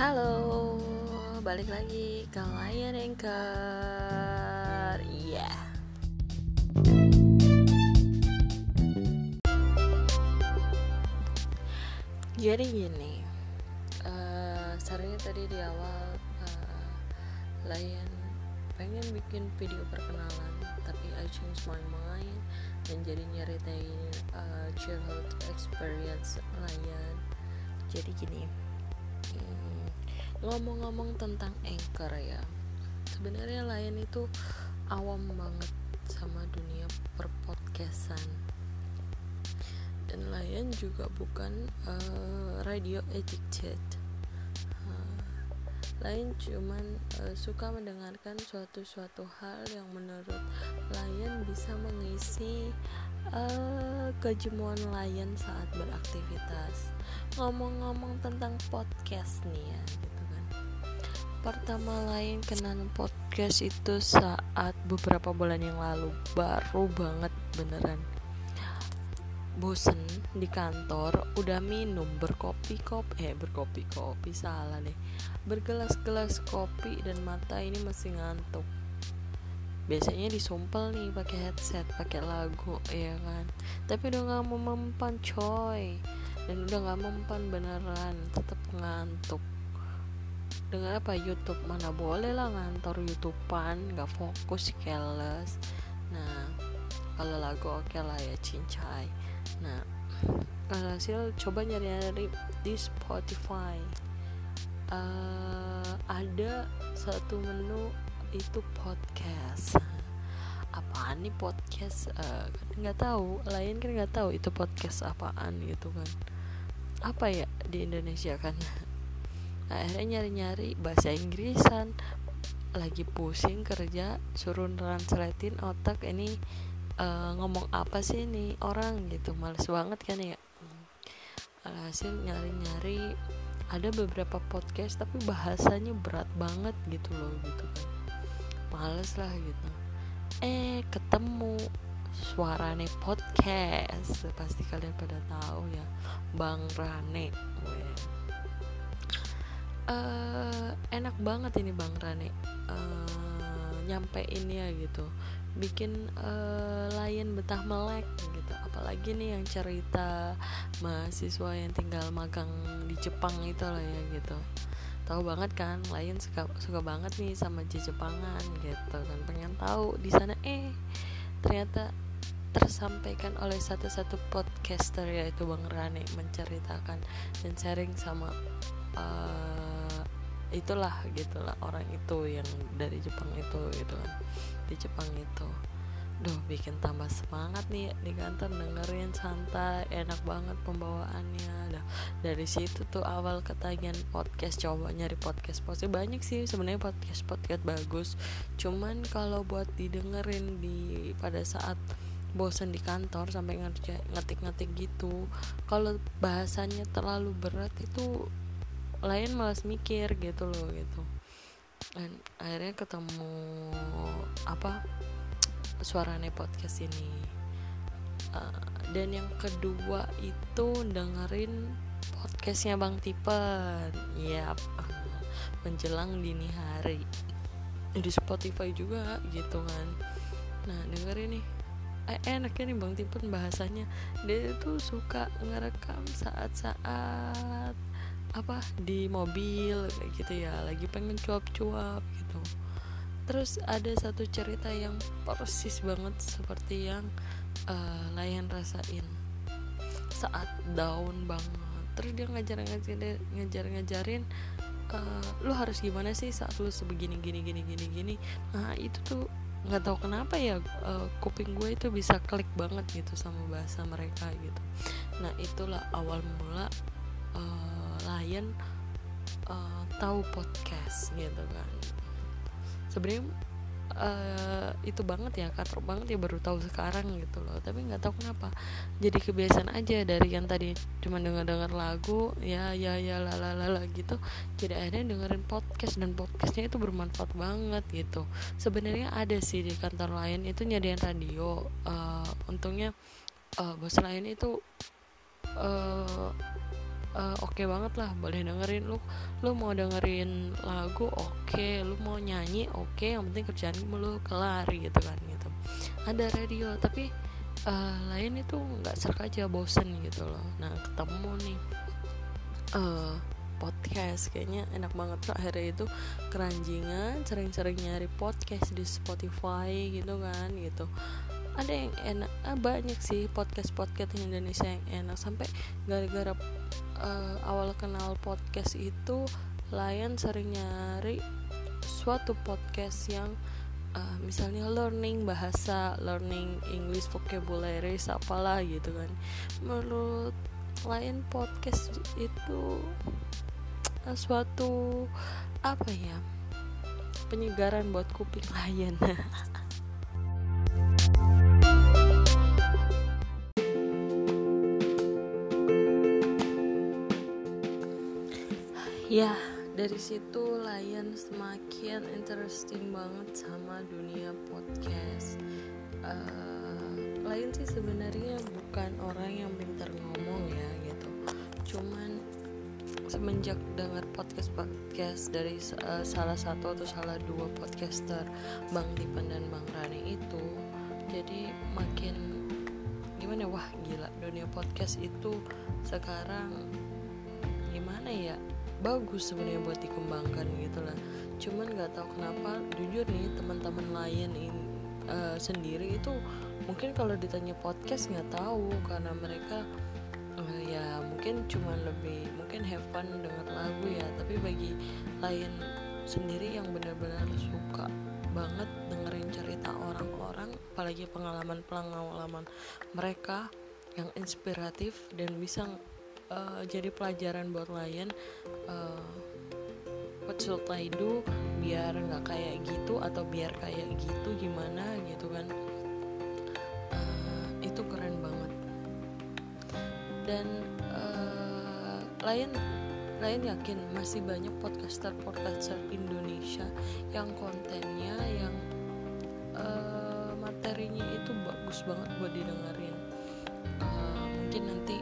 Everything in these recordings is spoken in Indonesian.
Halo, balik lagi ke Lion Anchor. Iya. Yeah. Jadi gini, uh, sarannya tadi di awal uh, Lion pengen bikin video perkenalan, tapi I change my mind dan jadi nyeritain uh, childhood experience Lion. Jadi gini, hmm, ngomong-ngomong tentang anchor ya, sebenarnya Lion itu awam banget sama dunia perpodcastan. Dan lain juga bukan uh, radio addicted. Uh, lain cuman uh, suka mendengarkan suatu-suatu hal yang menurut lain bisa mengisi uh, kejemuan lain saat beraktivitas. Ngomong-ngomong tentang podcast nih ya pertama lain kenal podcast itu saat beberapa bulan yang lalu. Baru banget beneran. Bosen di kantor udah minum berkopi-kopi eh berkopi-kopi salah deh. Bergelas-gelas kopi dan mata ini masih ngantuk. Biasanya disumpel nih pakai headset pakai lagu ya kan? Tapi udah nggak mau mempan coy. Dan udah nggak mempan beneran tetap ngantuk dengan apa YouTube? Mana boleh lah ngantor YouTubean nggak fokus careless nah kalau lagu oke okay lah ya cincai. Nah hasil coba nyari-nyari di Spotify. Uh, ada satu menu itu podcast. Apaan nih podcast? Uh, nggak tahu lain kan nggak tahu itu podcast apaan gitu kan. Apa ya di Indonesia kan akhirnya nyari-nyari bahasa Inggrisan. Lagi pusing kerja suruh translatein otak. Ini uh, ngomong apa sih nih orang gitu. Males banget kan ya? Alhasil nyari-nyari ada beberapa podcast tapi bahasanya berat banget gitu loh gitu kan. Males lah gitu. Eh ketemu suarane podcast. Pasti kalian pada tahu ya. Bang Rane uh, enak banget ini bang Rane. Uh, nyampein ya gitu. Bikin uh, lain betah melek gitu. Apalagi nih yang cerita mahasiswa yang tinggal magang di Jepang itu lah ya gitu. Tahu banget kan lain suka suka banget nih sama Jepangan gitu kan. Pengen tahu di sana. Eh ternyata tersampaikan oleh satu-satu podcaster yaitu Bang Rane menceritakan dan sharing sama uh, itulah gitulah orang itu yang dari Jepang itu gitu kan. Di Jepang itu. Duh bikin tambah semangat nih di kantor dengerin santai enak banget pembawaannya. Dah, dari situ tuh awal ketagihan podcast coba nyari podcast pasti banyak sih sebenarnya podcast podcast bagus. Cuman kalau buat didengerin di pada saat bosan di kantor sampai ngetik-ngetik gitu kalau bahasanya terlalu berat itu lain malas mikir gitu loh gitu. Dan akhirnya ketemu apa suaranya podcast ini. Uh, dan yang kedua itu dengerin podcastnya Bang Tipen ya yep. menjelang dini hari. Di Spotify juga gitu kan. Nah dengerin nih. Eh, enaknya nih Bang Tipen bahasanya. Dia tuh suka ngerekam saat-saat apa di mobil kayak gitu ya. Lagi pengen cuap-cuap gitu. Terus ada satu cerita yang persis banget seperti yang uh, Layan rasain. Saat down banget. Terus dia ngajar ngajar ngajar ngajarin uh, lu harus gimana sih saat lu sebegini gini gini gini gini? Nah itu tuh nggak tahu kenapa ya uh, kuping gue itu bisa klik banget gitu sama bahasa mereka gitu. Nah itulah awal mula uh, klien uh, tahu podcast gitu kan. Sebenarnya uh, itu banget ya katrok banget ya baru tahu sekarang gitu loh. Tapi nggak tahu kenapa. Jadi kebiasaan aja dari yang tadi cuma denger dengar lagu ya ya ya lalalala gitu. Jadi akhirnya dengerin podcast dan podcastnya itu bermanfaat banget gitu. Sebenarnya ada sih di kantor lain itu nyediain radio uh, untungnya uh, bos lain itu uh, oke okay banget lah boleh dengerin lu lu mau dengerin lagu oke okay. lu mau nyanyi oke okay. yang penting kerjaan lu kelar gitu kan gitu ada radio tapi uh, lain itu nggak serak aja bosen gitu loh nah ketemu nih uh, podcast kayaknya enak banget tuh akhirnya itu keranjingan sering-sering nyari podcast di Spotify gitu kan gitu ada yang enak ah, banyak sih podcast podcast Indonesia yang enak sampai gara-gara uh, awal kenal podcast itu Lion sering nyari suatu podcast yang uh, misalnya learning bahasa, learning English vocabulary, apalah gitu kan. Menurut lain podcast itu uh, suatu apa ya penyegaran buat kuping lain. ya dari situ Lion semakin interesting banget sama dunia podcast. Uh, Lion sih sebenarnya bukan orang yang pintar ngomong ya gitu. Cuman semenjak dengar podcast podcast dari uh, salah satu atau salah dua podcaster Bang Dipan dan Bang Rani itu jadi makin gimana wah gila dunia podcast itu sekarang gimana ya bagus sebenarnya buat dikembangkan gitu lah. Cuman nggak tahu kenapa jujur nih teman-teman lain in, uh, sendiri itu mungkin kalau ditanya podcast nggak tahu karena mereka uh, ya mungkin cuma lebih mungkin have fun dengar lagu ya. Tapi bagi lain sendiri yang benar-benar suka banget dengerin cerita orang-orang apalagi pengalaman-pengalaman mereka yang inspiratif dan bisa uh, jadi pelajaran buat Lion uh, what should I do biar nggak kayak gitu atau biar kayak gitu gimana gitu kan. Uh, itu keren banget. Dan uh, Lion Lion yakin masih banyak podcaster podcaster Indonesia yang kontennya yang uh, materinya itu bagus banget buat didengerin. Uh, mungkin nanti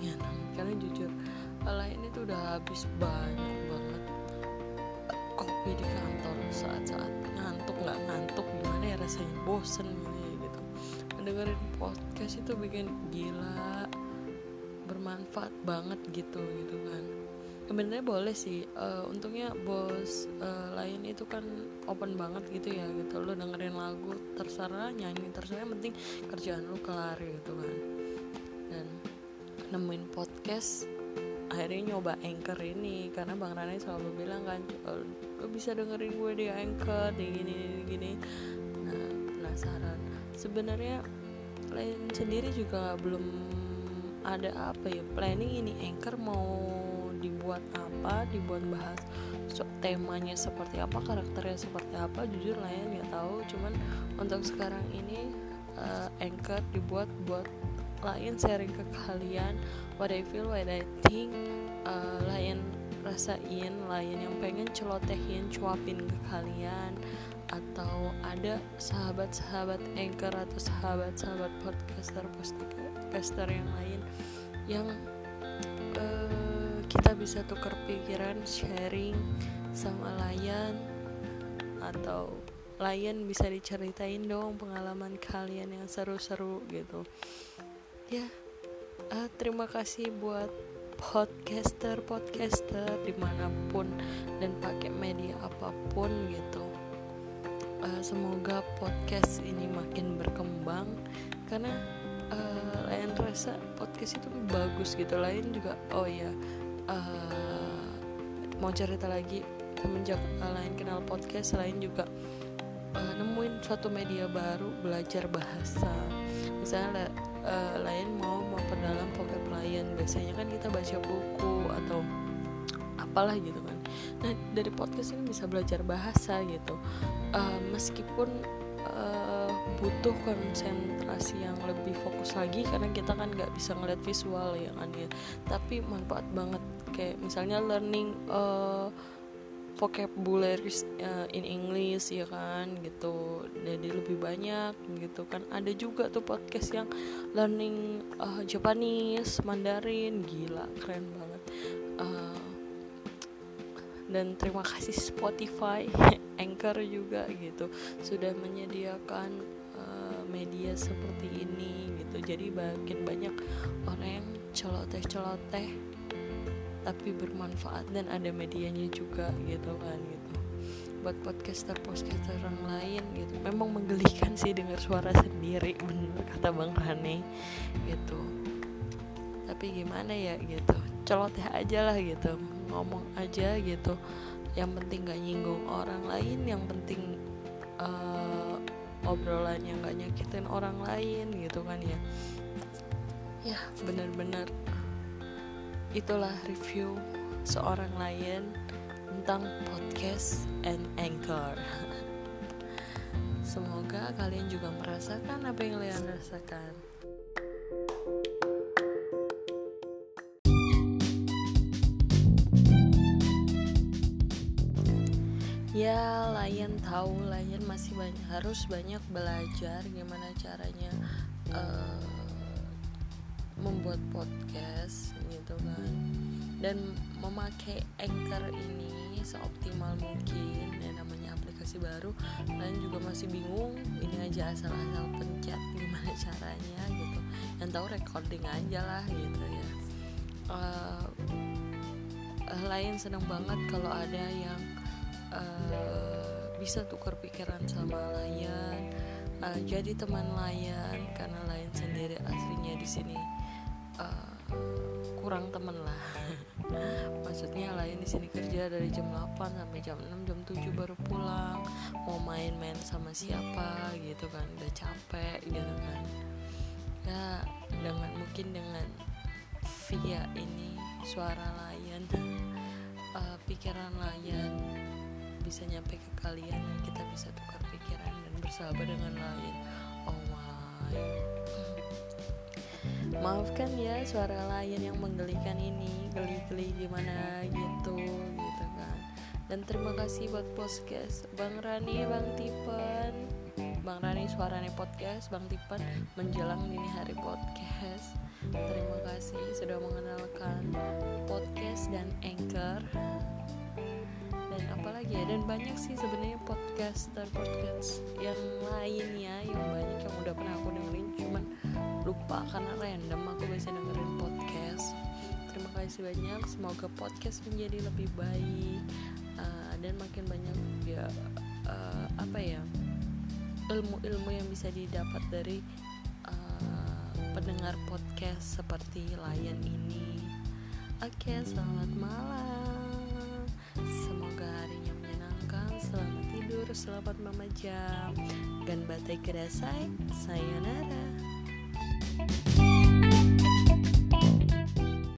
ya karena jujur lain itu udah habis banyak banget kopi di kantor. Saat-saat ngantuk nggak ngantuk gimana ya rasanya? Bosen gitu ya gitu. Mendengarin podcast itu bikin gila bermanfaat banget gitu gitu kan. Sebenarnya boleh sih uh, untungnya bos uh, lain itu kan open banget gitu ya gitu. Lo dengerin lagu terserah nyanyi terserah. Yang penting kerjaan lo kelar gitu kan nemuin podcast akhirnya nyoba anchor ini. Karena bang Rani selalu bilang kan lo bisa dengerin gue di anchor di gini gini nah penasaran. Sebenarnya lain sendiri juga belum ada apa ya. Planning ini anchor mau dibuat apa dibuat bahas so, temanya seperti apa karakternya seperti apa jujur lah ya nggak tahu. Cuman untuk sekarang ini uh, anchor dibuat buat lain sharing ke kalian what I feel what I think uh, lain rasain lain yang pengen celotehin cuapin ke kalian atau ada sahabat-sahabat anchor atau sahabat-sahabat podcaster podcaster yang lain yang uh, kita bisa tukar pikiran sharing sama Layan atau Layan bisa diceritain dong pengalaman kalian yang seru-seru gitu ya uh, terima kasih buat podcaster podcaster di mana pun dan pakai media apa pun gitu. Uh, semoga podcast ini makin berkembang karena uh, lain rasa podcast itu bagus gitu. Lain juga oh ya uh, mau cerita lagi semenjak lain kenal podcast selain juga uh, nemuin suatu media baru belajar bahasa. Misalnya uh, lain mau memperdalam vocab lain. Biasanya kan kita baca buku atau apalah gitu kan. Nah dari podcast ini bisa belajar bahasa gitu. Uh, meskipun uh, butuh konsentrasi yang lebih fokus lagi karena kita kan nggak bisa ngeliat visual ya kan ya. Tapi manfaat banget. Kayak misalnya learning uh, vocabulary uh, in English ya kan gitu. Jadi lebih banyak gitu kan. Ada juga tuh podcast yang learning uh, Japanese Mandarin gila keren banget. Uh, dan terima kasih Spotify Anchor juga gitu. Sudah menyediakan uh, media seperti ini gitu. Jadi makin banyak orang yang celoteh-celoteh tapi bermanfaat dan ada medianya juga gitu kan gitu. Buat podcaster podcaster orang lain gitu. Memang menggelikan sih dengar suara sendiri bener kata bang Rane gitu. Tapi gimana ya gitu. Celoteh aja lah gitu. Ngomong aja gitu. Yang penting gak nyinggung orang lain yang penting uh, obrolan yang gak nyakitin orang lain gitu kan ya. Ya bener-bener itulah review seorang lion tentang podcast and anchor. Semoga kalian juga merasakan apa yang kalian rasakan. Ya, Lion tahu Lion masih banyak harus banyak belajar gimana caranya uh, membuat podcast gitu kan. Dan memakai anchor ini seoptimal mungkin dan namanya aplikasi baru kalian juga masih bingung ini aja asal-asal pencet gimana caranya gitu. Yang tahu recording aja lah gitu ya. Uh, lain senang banget kalau ada yang uh, bisa tukar pikiran sama Layan. Uh, jadi teman Layan karena Layan sendiri aslinya di sini kurang temen lah. Maksudnya lain di sini kerja dari jam 8 sampai jam 6 jam 7 baru pulang. Mau main-main sama siapa gitu kan udah capek gitu kan. Ya dengan mungkin dengan via ini suara layan uh, pikiran layan bisa nyampe ke kalian dan kita bisa tukar pikiran dan bersahabat dengan lain. Oh my maafkan ya suara lain yang menggelikan ini geli-geli gimana gitu gitu kan. Dan terima kasih buat podcast. Bang Rani Bang Tipen Bang Rani suaranya podcast. Bang Tipen menjelang dini hari podcast. Terima kasih sudah mengenalkan podcast dan anchor dan apalagi ya dan banyak sih sebenarnya podcaster podcast yang lainnya yang banyak yang udah pernah aku dengerin. Cuman lupa karena random aku bisa dengerin podcast. Terima kasih banyak semoga podcast menjadi lebih baik uh, dan makin banyak ya uh, apa ya ilmu-ilmu yang bisa didapat dari uh, pendengar podcast seperti Layan ini. Oke okay, selamat malam. Semoga selamat tidur selamat memajam dan batai kerasai sayonara